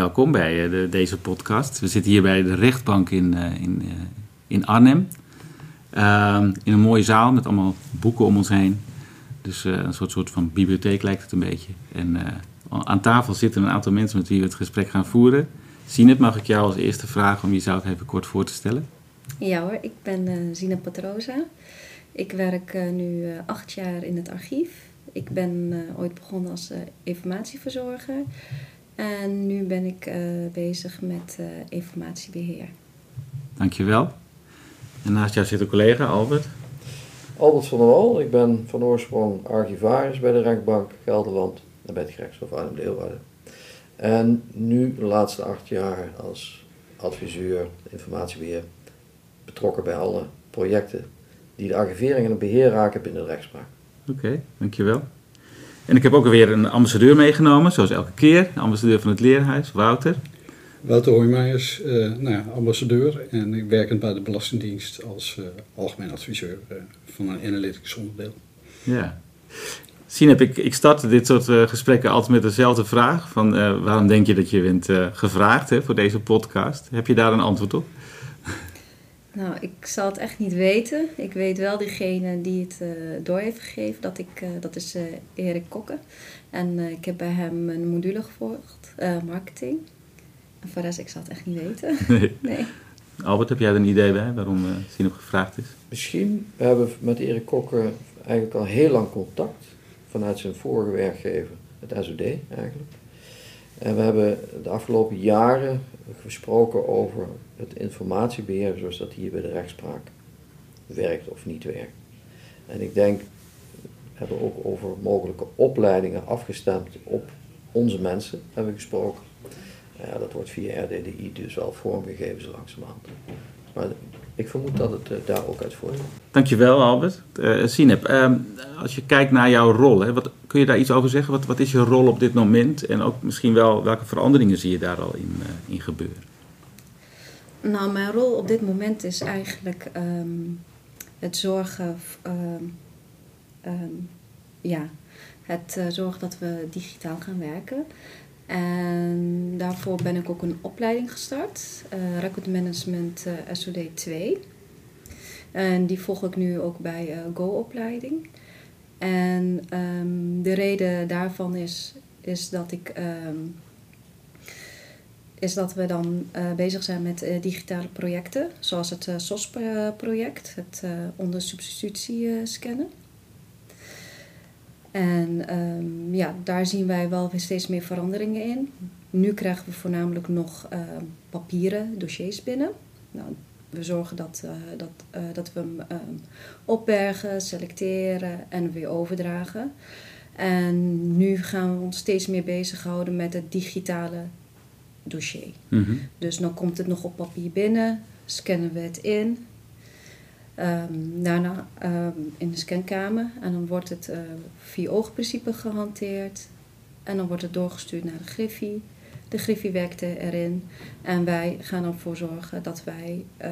Welkom bij eh, de, deze podcast. We zitten hier bij de rechtbank in, uh, in, uh, in Arnhem. Ehm, in een mooie zaal met allemaal boeken om ons heen. Dus een soort, soort van bibliotheek lijkt het een beetje. En aan tafel zitten een aantal mensen met wie we het gesprek gaan voeren. Sinet, mag ik jou als eerste vragen om jezelf even kort voor te stellen? Ja hoor, ik ben Zina Patrosa. Ik werk nu acht jaar in het archief. Ik ben ooit begonnen als informatieverzorger. En nu ben ik bezig met informatiebeheer. Dankjewel. En naast jou zit een collega, Albert. Albert van der Wal. Ik ben van oorsprong archivaris bij de rechtbank Gelderland en bij het gerechtshof Arnhem-Leeuwarden. En nu de laatste acht jaar als adviseur informatiebeheer betrokken bij alle projecten die de archivering en het beheer raken binnen de rechtspraak. Oké, okay, dankjewel. En ik heb ook weer een ambassadeur meegenomen, zoals elke keer. De ambassadeur van het Leerhuis, Wouter. Wouter Hoijmeijers, uh, nou ja, ambassadeur en ik werkend bij de Belastingdienst als uh, algemeen adviseur uh, van een analytics onderdeel. Ja. Sinep, ik, ik start dit soort gesprekken altijd met dezelfde vraag. Van, waarom denk je dat je bent gevraagd hè, voor deze podcast? Heb je daar een antwoord op? Nou, ik zal het echt niet weten. Ik weet wel diegene die het door heeft gegeven. Dat, ik, dat is Erik Kokke. En ik heb bij hem een module gevolgd, marketing. En voor de rest, ik zal het echt niet weten. Nee. nee. Albert, heb jij er een idee bij waarom Sinep gevraagd is? Misschien hebben we met Erik Kokke eigenlijk al heel lang contact vanuit zijn vorige werkgever, het SOD eigenlijk. En we hebben de afgelopen jaren gesproken over het informatiebeheer zoals dat hier bij de rechtspraak werkt of niet werkt. En ik denk, we hebben ook over mogelijke opleidingen afgestemd op onze mensen, hebben we gesproken. Ja, dat wordt via RDDI dus wel vormgegeven zo langzamerhand. Maar ik vermoed dat het uh, daar ook uit voortkomt. Dankjewel Albert. Uh, Sinep, uh, als je kijkt naar jouw rol, hè, wat, kun je daar iets over zeggen? Wat, wat is je rol op dit moment? En ook misschien wel welke veranderingen zie je daar al in, uh, in gebeuren? Nou, mijn rol op dit moment is eigenlijk um, het zorgen, um, um, ja, het zorgen dat we digitaal gaan werken. En daarvoor ben ik ook een opleiding gestart, uh, Record Management uh, SOD 2. En die volg ik nu ook bij uh, Go-opleiding. En um, de reden daarvan is, is dat ik. Um, is dat we dan bezig zijn met digitale projecten, zoals het SOS-project, het onder substitutie scannen. En um, ja, daar zien wij wel weer steeds meer veranderingen in. Nu krijgen we voornamelijk nog uh, papieren dossiers binnen. Nou, we zorgen dat, uh, dat, uh, dat we hem um, opbergen, selecteren en weer overdragen. En nu gaan we ons steeds meer bezighouden met het digitale dossier. Mm -hmm. Dus dan komt het nog op papier binnen, scannen we het in, Um, daarna um, in de scankamer en dan wordt het uh, vier oogprincipe gehanteerd en dan wordt het doorgestuurd naar de Griffie. De Griffie werkt erin en wij gaan ervoor zorgen dat wij, uh,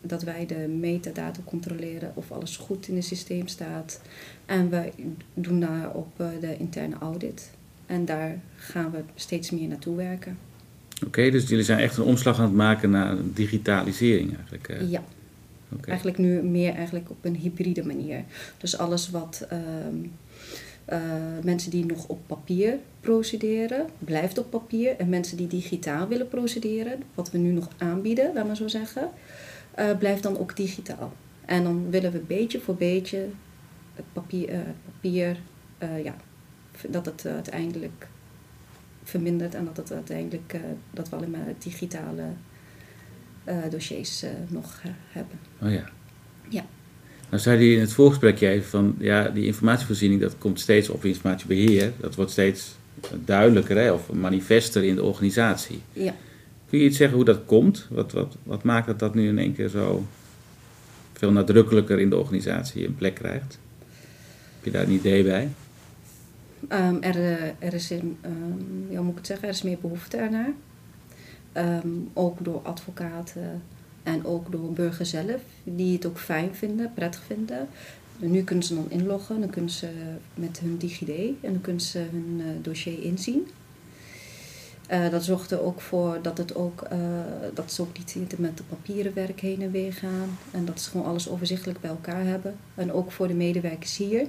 dat wij de metadata controleren of alles goed in het systeem staat. En wij doen daarop uh, de interne audit. En daar gaan we steeds meer naartoe werken. Oké, okay, dus jullie zijn echt een omslag aan het maken naar digitalisering eigenlijk? Ja. Eigenlijk nu meer eigenlijk op een hybride manier. Dus alles wat, um, Uh, mensen die nog op papier procederen, blijft op papier. En mensen die digitaal willen procederen, wat we nu nog aanbieden, laat maar zo zeggen, uh, blijft dan ook digitaal. En dan willen we beetje voor beetje het papier, uh, papier ja, dat het uiteindelijk vermindert en dat het uiteindelijk dat we alleen maar digitale dossiers nog hebben. Oh ja. Ja. Nou zei hij in het voorgesprekje even van, ja, die informatievoorziening dat komt steeds op informatiebeheer. Dat wordt steeds duidelijker hè, of manifester in de organisatie. Ja. Kun je iets zeggen hoe dat komt? Wat, wat, wat maakt dat dat nu in één keer zo veel nadrukkelijker in de organisatie een plek krijgt? Heb je daar een idee bij? Um, er, er is, in, um, ja, moet ik het zeggen, er is meer behoefte ernaar. Um, ook door advocaten en ook door burgers zelf, die het ook fijn vinden, prettig vinden. Nu kunnen ze dan inloggen, dan kunnen ze met hun DigiD en dan kunnen ze hun uh, dossier inzien. Uh, dat zorgt er ook voor dat, het ook, uh, dat ze ook niet met de papieren werk heen en weer gaan. En dat ze gewoon alles overzichtelijk bij elkaar hebben. En ook voor de medewerkers hier.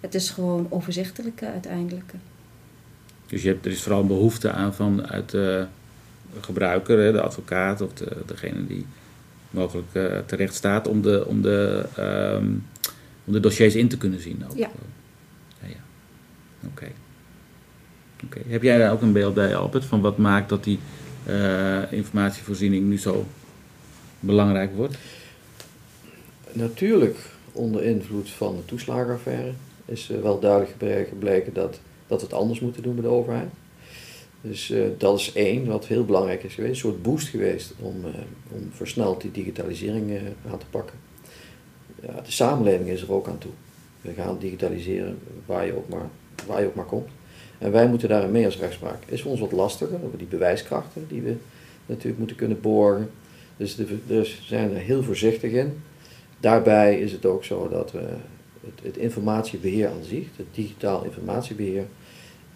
Het is gewoon overzichtelijker uiteindelijk. Dus je hebt, er is vooral een behoefte aan vanuit de gebruiker, de advocaat of de, degene die mogelijk uh, terecht staat om de, om, de, um, om de dossiers in te kunnen zien. Ook. Ja. ja, ja. Oké. Oké. Heb jij daar ook een beeld bij, Albert, van wat maakt dat die uh, informatievoorziening nu zo belangrijk wordt? Natuurlijk onder invloed van de toeslagenaffaire is wel duidelijk gebleken dat, dat we het anders moeten doen met de overheid. Dus uh, dat is één wat heel belangrijk is geweest, een soort boost geweest om, uh, om versneld die digitalisering uh, aan te pakken. Ja, de samenleving is er ook aan toe. We gaan digitaliseren waar je ook maar, waar je ook maar komt. En wij moeten daarin mee als rechtspraak. Is voor ons wat lastiger, over die bewijskrachten die we natuurlijk moeten kunnen borgen. Dus we zijn er heel voorzichtig in. Daarbij is het ook zo dat we het, het informatiebeheer aan zich, het digitaal informatiebeheer,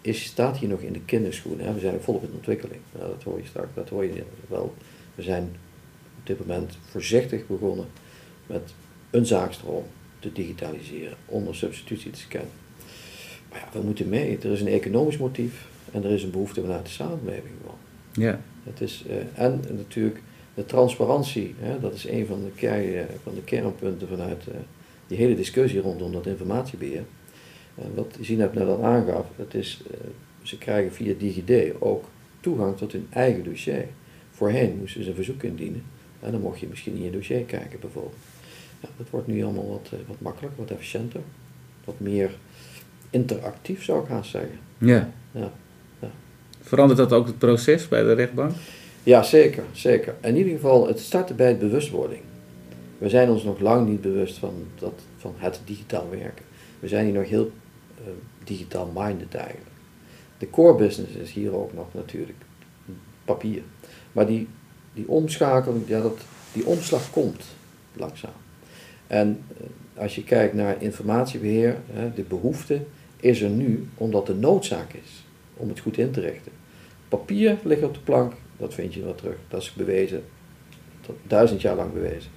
is, staat hier nog in de kinderschoenen. Hè? We zijn volop in ontwikkeling. Nou, dat hoor je straks, dat hoor je wel. We zijn op dit moment voorzichtig begonnen met een zaakstroom te digitaliseren, onder substitutie te scannen. Maar ja, we moeten mee. Er is een economisch motief en er is een behoefte vanuit de samenleving gewoon. Ja. Het is, uh, en natuurlijk de transparantie, hè, dat is een van de, kern, van de kernpunten vanuit uh, die hele discussie rondom dat informatiebeheer. Uh, wat je net net al aangaf, het is, uh, ze krijgen via DigiD ook toegang tot hun eigen dossier. Voorheen moesten ze een verzoek indienen en dan mocht je misschien in je dossier kijken bijvoorbeeld. Ja, dat wordt nu allemaal wat, uh, wat makkelijker, wat efficiënter, wat meer interactief zou ik haast zeggen. Ja. ja. ja. Verandert dat ook het proces bij de rechtbank? Ja, zeker, zeker. In ieder geval, het starten bij het bewustwording. We zijn ons nog lang niet bewust van, dat, van het digitaal werken. We zijn hier nog heel digitaal minded eigenlijk. De core business is hier ook nog natuurlijk papier. Maar die, die omschakeling, ja, dat, die omslag komt langzaam. En uh, als je kijkt naar informatiebeheer, de behoefte is er nu omdat de noodzaak is om het goed in te richten. Papier ligt op de plank, dat vind je wel terug. Dat is bewezen, duizend jaar lang bewezen.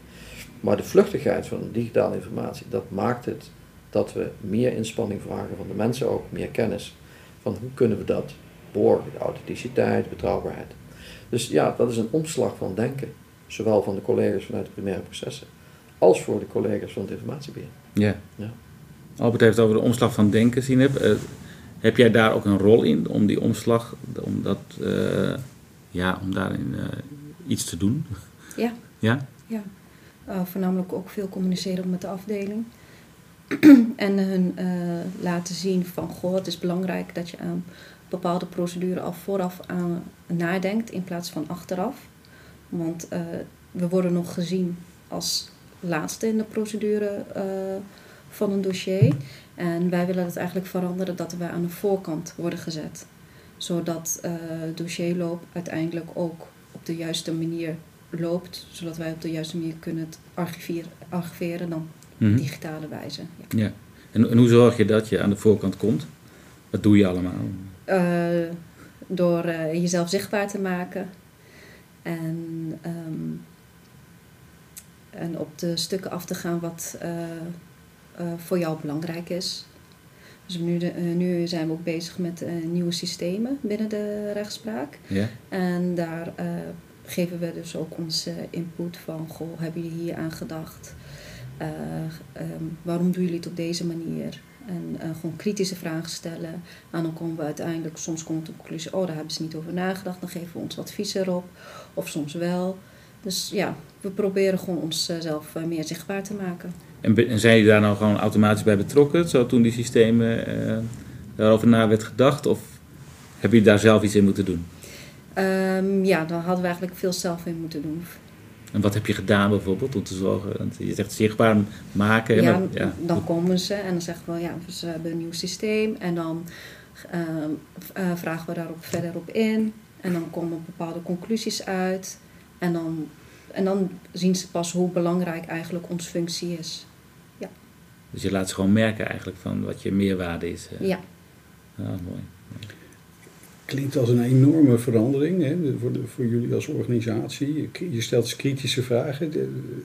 Maar de vluchtigheid van digitale informatie, dat maakt het dat we meer inspanning vragen van de mensen ook, meer kennis. Van hoe kunnen we dat borgen, de authenticiteit, de betrouwbaarheid. Dus ja, dat is een omslag van denken, zowel van de collega's vanuit de primaire processen, als voor de collega's van het informatiebeheer. Ja. ja. Albert heeft over de omslag van denken zien. Heb, uh, heb jij daar ook een rol in om die omslag, om, dat, uh, ja, om daarin uh, iets te doen? Ja. Ja? Ja. voornamelijk ook veel communiceren met de afdeling. en hun uh, laten zien van, goh, het is belangrijk dat je aan bepaalde procedure al vooraf aan nadenkt in plaats van achteraf. Want uh, we worden nog gezien als laatste in de procedure uh, van een dossier. En wij willen het eigenlijk veranderen dat we aan de voorkant worden gezet. Zodat dossierloop uiteindelijk ook op de juiste manier loopt. Zodat wij op de juiste manier kunnen archiveren, archiveren dan Mhm. digitale wijze. Ja. ja. En, en, hoe zorg je dat je aan de voorkant komt? Wat doe je allemaal? Uh, door uh, jezelf zichtbaar te maken. En, um, en op de stukken af te gaan wat uh, voor jou belangrijk is. Dus nu, de, eh, nu zijn we ook bezig met eh, nieuwe systemen binnen de rechtspraak. Ja. En daar eh, geven we dus ook onze input van, goh, hebben jullie hier aan gedacht? Eh, ehm, waarom doen jullie het op deze manier? En eh, gewoon kritische vragen stellen. En dan komen we uiteindelijk, soms komt de conclusie, oh, daar hebben ze niet over nagedacht. Dan geven we ons advies erop. Of soms wel. Dus ja, we proberen gewoon onszelf eh, meer zichtbaar te maken. En, zijn jullie daar nou gewoon automatisch bij betrokken, zo toen die systemen daarover na werd gedacht? Of hebben jullie daar zelf iets in moeten doen? Ehm, ja, dan hadden we eigenlijk veel zelf in moeten doen. En wat heb je gedaan bijvoorbeeld om te zorgen, want je zegt zichtbaar maken. hè, Ja, maar- ja. dan komen ze en dan zeggen we, ja, ze hebben een nieuw systeem. En dan ehm, eh, vragen we daarop verder op in. En dan komen bepaalde conclusies uit. En dan, en dan zien ze pas hoe belangrijk eigenlijk onze functie is. Dus je laat ze gewoon merken eigenlijk van wat je meerwaarde is. eh. Ja, Ja, mooi. Klinkt als een enorme verandering hè, voor, de, voor jullie als organisatie. Je- stelt dus kritische vragen.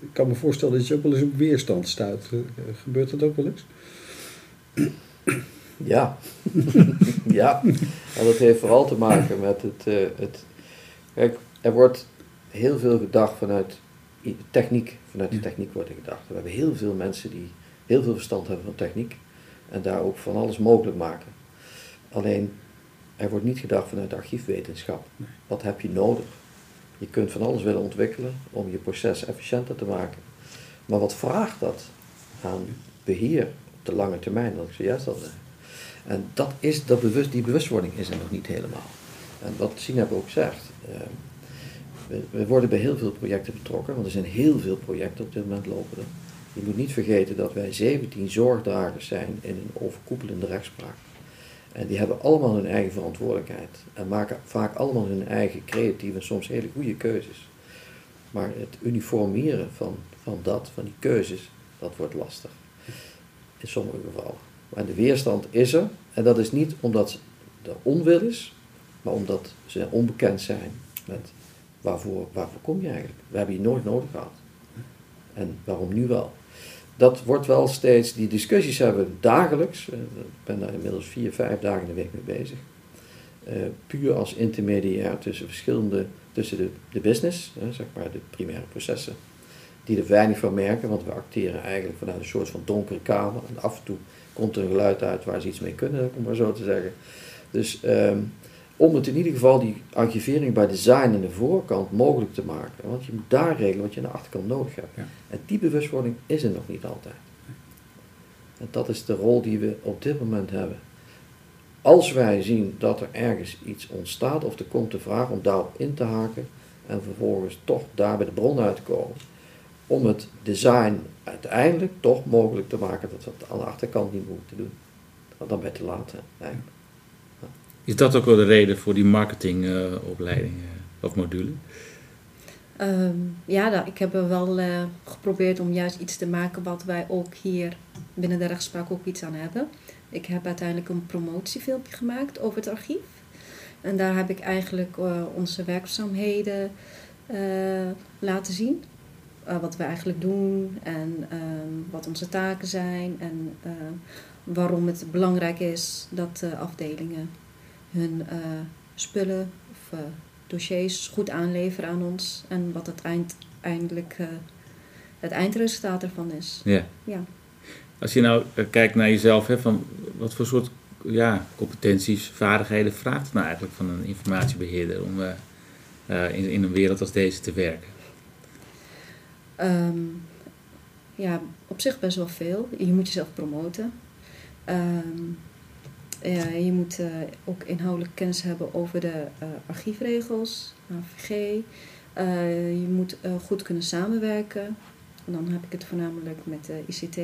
Ik kan me voorstellen dat je ook wel eens op weerstand stuit. Eh, Gebeurt dat ook wel eens? Ja, ja. En dat heeft vooral te maken met het, eh, het. Kijk, er wordt heel veel gedacht vanuit techniek. Vanuit de techniek wordt er gedacht. We hebben heel veel mensen die heel veel verstand hebben van techniek en daar ook van alles mogelijk maken. Alleen, er wordt niet gedacht vanuit de archiefwetenschap. Nee. Wat heb je nodig? Je kunt van alles willen ontwikkelen om je proces efficiënter te maken. Maar wat vraagt dat aan beheer op de lange termijn, dat ik zojuist al zei. En dat is, dat bewust, die bewustwording is er nog niet helemaal. En wat Sineb ook zegt, eh, we, we worden bij heel veel projecten betrokken, want er zijn heel veel projecten op dit moment lopen. er. Je moet niet vergeten dat wij 17 zorgdragers zijn in een overkoepelende rechtspraak. En die hebben allemaal hun eigen verantwoordelijkheid en maken vaak allemaal hun eigen creatieve en soms hele goede keuzes. Maar het uniformeren van, van dat, van die keuzes, dat wordt lastig. In sommige gevallen. Maar de weerstand is er. En dat is niet omdat er onwil is, maar omdat ze onbekend zijn met waarvoor, waarvoor kom je eigenlijk. We hebben je nooit nodig gehad. En waarom nu wel? Dat wordt wel steeds, die discussies hebben we dagelijks. Eh, Ik ben daar inmiddels vier, vijf dagen in de week mee bezig. Eh, puur als intermediair tussen verschillende, tussen de, de business, zeg maar de primaire processen, die er weinig van merken, want we acteren eigenlijk vanuit een soort van donkere kamer. En af en toe komt er een geluid uit waar ze iets mee kunnen, om maar zo te zeggen. Dus ehm, om het in ieder geval die archivering bij design in de voorkant mogelijk te maken. Want je moet daar regelen wat je aan de achterkant nodig hebt. Ja. En die bewustwording is er nog niet altijd. En dat is de rol die we op dit moment hebben. Als wij zien dat er ergens iets ontstaat of er komt de vraag om daarop in te haken en vervolgens toch daar bij de bron uit te komen, om het design uiteindelijk toch mogelijk te maken dat we het aan de achterkant niet moeten doen. Want dan ben je te laat. hè, eigenlijk. Is dat ook wel de reden voor die marketingopleiding eh, of module? Ehm, ja ik heb wel eh, geprobeerd om juist iets te maken wat wij ook hier binnen de rechtspraak ook iets aan hebben. Ik heb uiteindelijk een promotiefilmpje gemaakt over het archief. En daar heb ik eigenlijk eh, onze werkzaamheden laten zien. Wat we eigenlijk doen en ehm, wat onze taken zijn. En waarom het belangrijk is dat afdelingen hun eh, spullen of eh, dossiers goed aanleveren aan ons. En wat het eind, eindelijk eh, het eindresultaat ervan is. Ja. Ja. Als je nou kijkt naar jezelf, hè, van wat voor soort ja, competenties, vaardigheden vraagt het nou eigenlijk van een informatiebeheerder om in, in een wereld als deze te werken? Ehm, ja, op zich best wel veel. Je moet jezelf promoten. Ehm, je moet eh, ook inhoudelijk kennis hebben over de eh, archiefregels, AVG. Eh, je moet eh, goed kunnen samenwerken. En dan heb ik het voornamelijk met de ICT,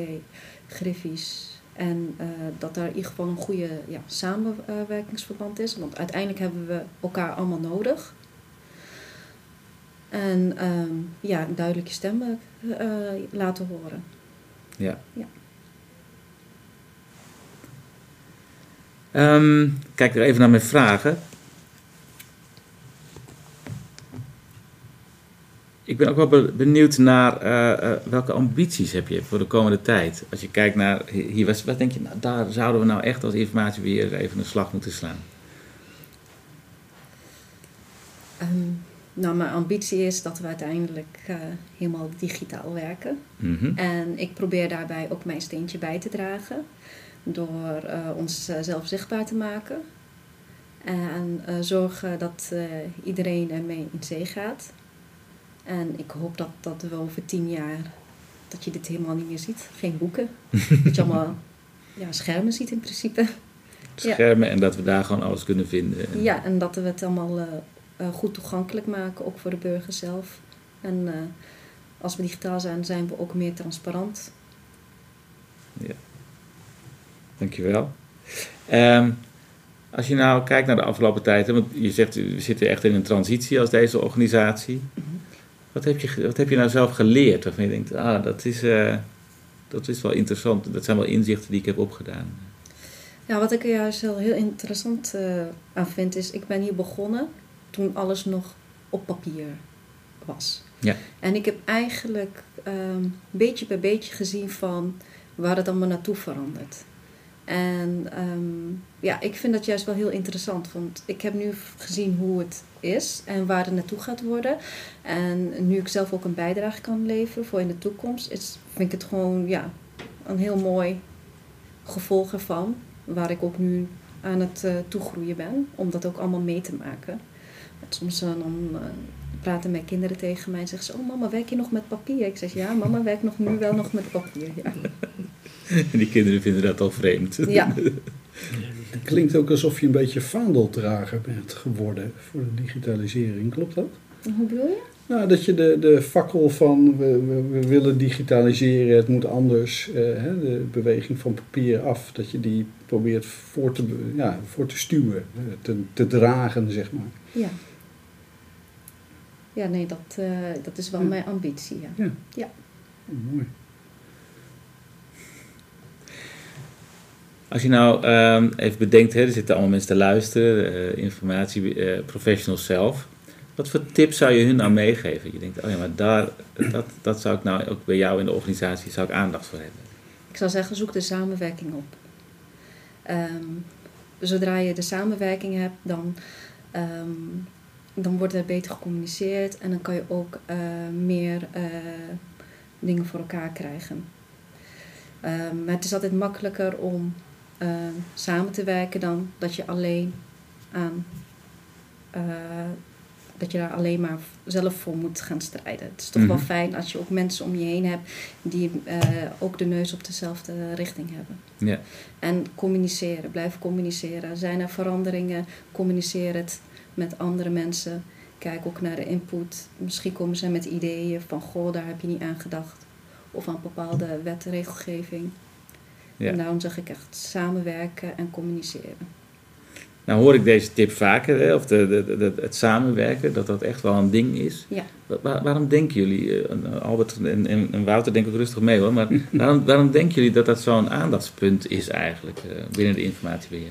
Griffies. En eh, dat daar in ieder geval een goede ja, samenwerkingsverband is. Want uiteindelijk hebben we elkaar allemaal nodig. En ehm, ja, een duidelijke stem eh, laten horen. Ja. Ja. Ehm, kijk er even naar mijn vragen. Ik ben ook wel be- benieuwd naar eh, eh, welke ambities heb je voor de komende tijd. Als je kijkt naar hier, wat, wat denk je, nou, daar zouden we nou echt als informatiebeheerder even een slag moeten slaan. Ehm, nou, mijn ambitie is dat we uiteindelijk eh, helemaal digitaal werken. Mhm. En ik probeer daarbij ook mijn steentje bij te dragen. Door eh, ons eh, zelf zichtbaar te maken. En eh, zorgen dat iedereen ermee in zee gaat. En ik hoop dat, dat we over tien jaar... dat je dit helemaal niet meer ziet. Geen boeken. dat je allemaal ja, schermen ziet in principe. Ja. Schermen en dat we daar gewoon alles kunnen vinden. En- Ja, en dat we het allemaal goed toegankelijk maken, ook voor de burger zelf. En als we digitaal zijn, zijn we ook meer transparant. Dankjewel. Ehm als je nou kijkt naar de afgelopen tijd, want je zegt we zitten echt in een transitie als deze organisatie. Wat heb je, wat heb je nou zelf geleerd waarvan je denkt, ah, dat is, eh, dat is wel interessant. Dat zijn wel inzichten die ik heb opgedaan. Ja, wat ik er juist heel, heel interessant eh, aan vind, is ik ben hier begonnen toen alles nog op papier was. Ja. En ik heb eigenlijk ehm, beetje bij beetje gezien van waar het allemaal naartoe verandert. En ehm, ja, ik vind dat juist wel heel interessant, want ik heb nu gezien hoe het is en waar het naartoe gaat worden. En nu ik zelf ook een bijdrage kan leveren voor in de toekomst, vind ik het gewoon ja, een heel mooi gevolg ervan, waar ik ook nu aan het eh, toegroeien ben, om dat ook allemaal mee te maken. Want soms eh, dan eh, praten mijn kinderen tegen mij en zeggen ze, oh mama, werk je nog met papier? Ik zeg, ja, mama werkt nog nu wel nog met papier. Ja. En die kinderen vinden dat al vreemd. Ja. Het klinkt ook alsof je een beetje vaandeldrager bent geworden voor de digitalisering. Klopt dat? Hoe bedoel je? Nou, dat je de, de fakkel van we, we, we willen digitaliseren, het moet anders, eh, hè, de beweging van papier af, dat je die probeert voor te, ja, voor te stuwen, eh, te, te dragen, zeg maar. Ja. Ja, nee, dat, eh, dat is wel Ja. mijn ambitie, ja. Oh, mooi. Als je nou ehm, even bedenkt, hè, er zitten allemaal mensen te luisteren, eh, informatie, eh, professionals zelf. Wat voor tips zou je hun nou meegeven? Je denkt, oh ja, maar daar, dat, dat zou ik nou ook bij jou in de organisatie zou ik aandacht voor hebben. Ik zou zeggen, zoek de samenwerking op. Ehm, zodra je de samenwerking hebt, dan, ehm, dan wordt er beter gecommuniceerd en dan kan je ook eh, meer dingen voor elkaar krijgen. Maar het is altijd makkelijker om ehm, samen te werken dan dat je alleen aan eh, dat je daar alleen maar zelf voor moet gaan strijden. Het is toch wel Mhm. fijn als je ook mensen om je heen hebt die eh, ook de neus op dezelfde richting hebben. Ja. En communiceren, blijf communiceren. Zijn er veranderingen, communiceer het met andere mensen. Kijk ook naar de input. Misschien komen ze met ideeën van, goh, daar heb je niet aan gedacht. Of aan bepaalde wet en regelgeving. Ja. En daarom zeg ik echt samenwerken en communiceren. Nou hoor ik deze tip vaker, hè, of de, de, de- het samenwerken, dat dat echt wel een ding is. Ja. Wa- waar- waarom denken jullie, eh, Albert en, en, en Wouter denk ik rustig mee hoor, maar waarom, waarom denken jullie dat dat zo'n aandachtspunt is eigenlijk eh, binnen de informatiebeheer?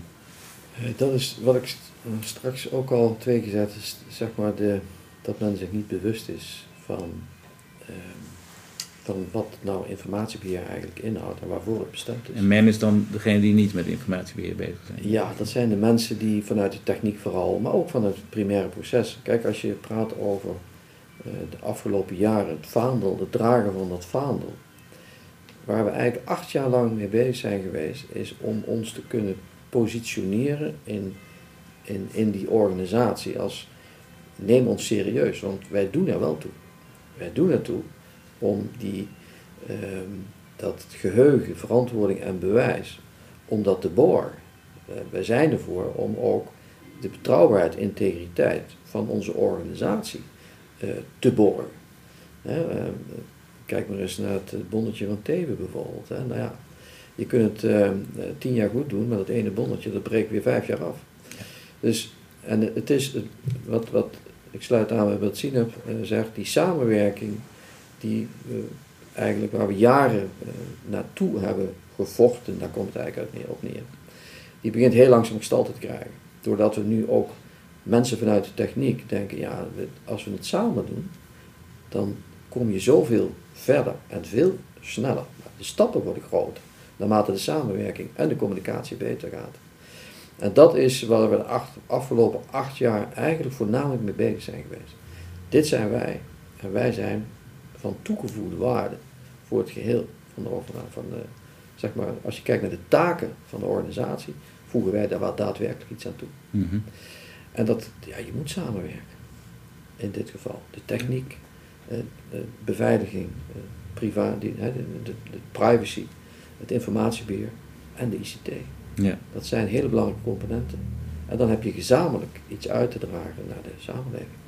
Eh, Dat is wat ik st- straks ook al twee keer zei, is zeg maar de, dat men zich niet bewust is van, ehm, van wat nou informatiebeheer eigenlijk inhoudt en waarvoor het bestemd is. En men is dan degene die niet met informatiebeheer bezig zijn. Ja, dat zijn de mensen die vanuit de techniek vooral, maar ook vanuit het primaire proces. Kijk, als je praat over eh, de afgelopen jaren, het vaandel, het dragen van dat vaandel. Waar we eigenlijk acht jaar lang mee bezig zijn geweest, is om ons te kunnen positioneren in, in, in die organisatie als neem ons serieus, want wij doen er wel toe. Wij doen er toe om die, ehm, dat geheugen, verantwoording en bewijs, om dat te borgen. Eh, wij zijn ervoor om ook de betrouwbaarheid, integriteit van onze organisatie eh, te borgen. Hè, eh, kijk maar eens naar het bonnetje van Teven bijvoorbeeld. Hè. Nou ja, je kunt het eh, tien jaar goed doen, maar dat ene bonnetje dat breekt weer vijf jaar af. Dus, en het is wat, wat ik sluit aan bij wat Sinep zegt, die samenwerking die eh, eigenlijk waar we jaren eh, naartoe hebben gevochten, daar komt het eigenlijk uit neer, op neer. Die begint heel langzaam gestalte te krijgen. Doordat we nu ook mensen vanuit de techniek denken, ja, als we het samen doen, dan kom je zoveel verder en veel sneller. De stappen worden groter, naarmate de samenwerking en de communicatie beter gaat. En dat is waar we de afgelopen acht jaar eigenlijk voornamelijk mee bezig zijn geweest. Dit zijn wij en wij zijn van toegevoegde waarde voor het geheel van de. Van de, zeg maar, als je kijkt naar de taken van de organisatie, voegen wij daar wel daadwerkelijk iets aan toe. Mhm. En dat, ja, je moet samenwerken. In dit geval. De techniek, eh, de beveiliging, eh, priva, die, hè, de, de, de privacy, het informatiebeheer en de ICT. Ja. Dat zijn hele belangrijke componenten. En dan heb je gezamenlijk iets uit te dragen naar de samenleving.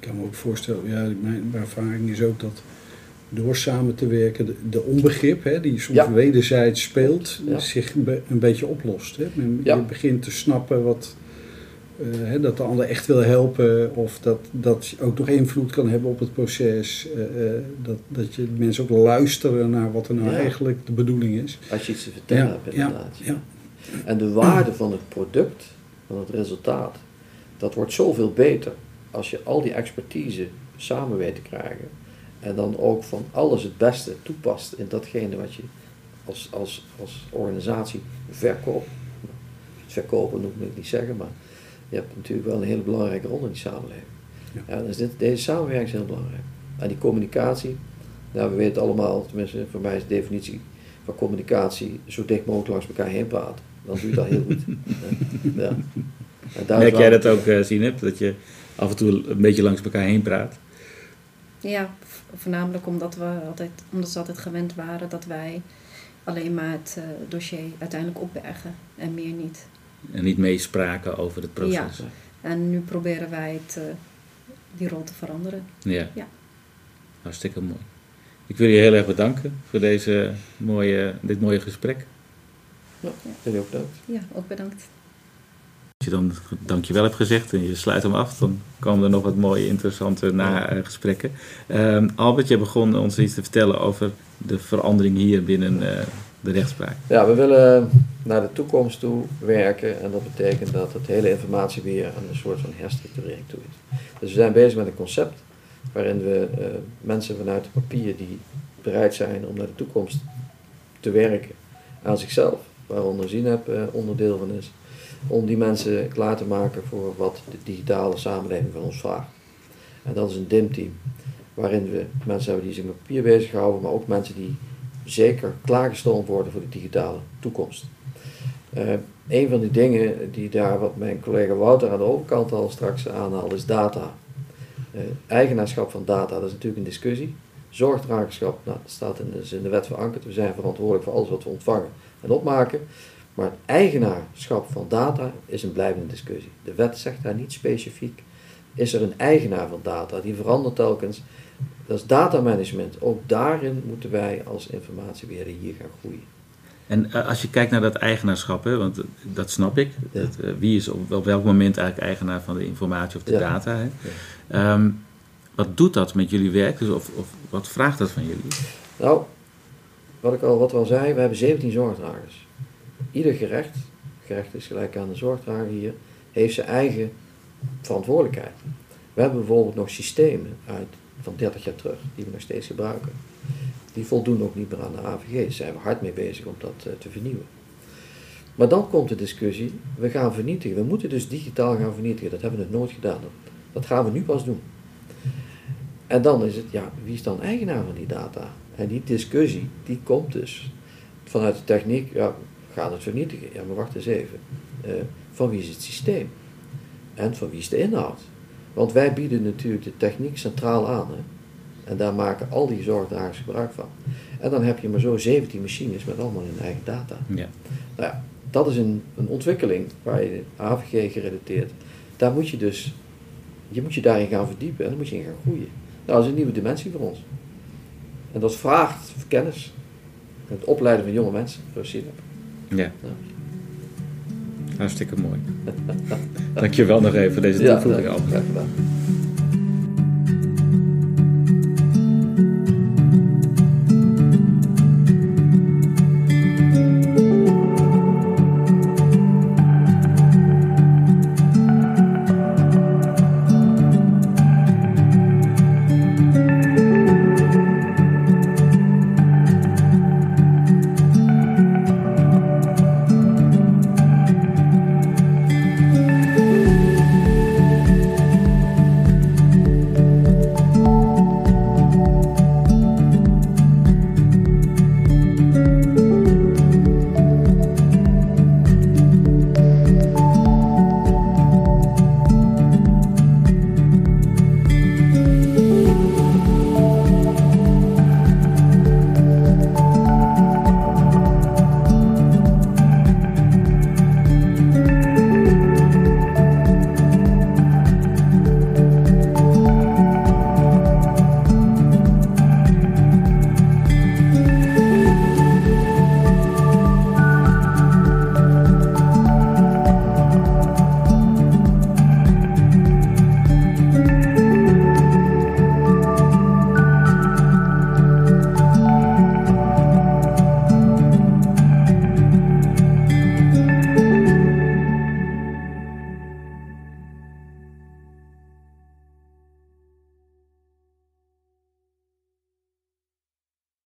Ik kan me ook voorstellen, ja, mijn ervaring is ook dat door samen te werken de, de onbegrip, hè, die soms Ja. wederzijds speelt, Ja. zich een, be- een beetje oplost. Hè. Men, Ja. Je begint te snappen wat, eh, hè, dat de ander echt wil helpen of dat, dat ook nog invloed kan hebben op het proces. eh, eh, dat, dat je mensen ook luisteren naar wat er nou eigenlijk de bedoeling is. Als je iets te vertellen hebt, ja, inderdaad. ja. En de waarde van het product, van het resultaat, dat wordt zoveel beter als je al die expertise samen weet te krijgen. En dan ook van alles het beste toepast in datgene wat je als, als, als organisatie verkoopt. Het verkopen moet ik niet zeggen, maar je hebt natuurlijk wel een hele belangrijke rol in die samenleving. Ja. Ja, dus dit, deze samenwerking is heel belangrijk. En die communicatie, nou, we weten allemaal, tenminste voor mij is de definitie van communicatie zo dicht mogelijk langs elkaar heen praten. Dan doe je dat heel goed. ja. En Merk jij dat ook, eh Sinep, dat je af en toe een beetje langs elkaar heen praat? Ja, voornamelijk omdat we altijd, omdat ze altijd gewend waren dat wij alleen maar het eh, dossier uiteindelijk opbergen en meer niet. En niet meespraken over het proces? En nu proberen wij het, eh, die rol te veranderen. Ja. Ja. Hartstikke mooi. Ik wil je heel erg bedanken voor deze mooie, dit mooie gesprek. Ja, jullie ook bedankt. Ja, ook bedankt. Als je dan dankjewel hebt gezegd en je sluit hem af, dan komen er nog wat mooie, interessante na-gesprekken. Ehm, Albert, je begon ons iets te vertellen over de verandering hier binnen eh, de rechtspraak. Ja, we willen naar de toekomst toe werken en dat betekent dat het hele informatiebeheer een soort van herstructurering toe is. Dus we zijn bezig met een concept waarin we eh, mensen vanuit het papier die bereid zijn om naar de toekomst te werken aan zichzelf, waaronder ZINEP eh, onderdeel van is, om die mensen klaar te maken voor wat de digitale samenleving van ons vraagt. En dat is een DIM-team, waarin we mensen hebben die zich met papier bezighouden, maar ook mensen die zeker klaargestoomd worden voor de digitale toekomst. Eh, een van die dingen die daar, wat mijn collega Wouter aan de overkant al straks aanhaalde, is data. Eh, eigenaarschap van data, dat is natuurlijk een discussie. Zorgdragerschap, nou, dat staat in is in de wet verankerd. We zijn verantwoordelijk voor alles wat we ontvangen en opmaken. Maar het eigenaarschap van data is een blijvende discussie. De wet zegt daar niet specifiek. Is er een eigenaar van data? Die verandert telkens. Dat is datamanagement. Ook daarin moeten wij als informatiebeheerder hier gaan groeien. En eh, als je kijkt naar dat eigenaarschap, hè, want eh, dat snap ik. Ja. Dat, eh, wie is op, op welk moment eigenlijk eigenaar van de informatie of de Ja. data? Hè? Ehm, wat doet dat met jullie werk? Dus of, of wat vraagt dat van jullie? Nou, wat ik al, wat we al zei, we hebben 17 zorgdragers. Ieder gerecht, gerecht is gelijk aan de zorgdrager hier, heeft zijn eigen verantwoordelijkheid. We hebben bijvoorbeeld nog systemen uit, van 30 jaar terug, die we nog steeds gebruiken. Die voldoen ook niet meer aan de AVG. Daar zijn we hard mee bezig om dat eh, te vernieuwen. Maar dan komt de discussie, we gaan vernietigen. We moeten dus digitaal gaan vernietigen. Dat hebben we nooit gedaan. Dat, gaan we nu pas doen. En dan is het, ja, wie is dan eigenaar van die data? En die discussie, die komt dus vanuit de techniek, ja, gaan het vernietigen. Ja, maar wacht eens even. Eh, van wie is het systeem? En van wie is de inhoud? Want wij bieden natuurlijk de techniek centraal aan. Hè? En daar maken al die zorgdragers gebruik van. En dan heb je maar zo 17 machines met allemaal hun eigen data. Ja. Nou ja, dat is een, een ontwikkeling waar je AVG gerelateerd. Daar moet je dus, je moet je daarin gaan verdiepen en dan moet je in gaan groeien. Nou, dat is een nieuwe dimensie voor ons. En dat vraagt kennis. Het opleiden van jonge mensen, zoals je. Ja. Hartstikke mooi. Dankjewel nog even voor deze toevoeging, ja, graag gedaan.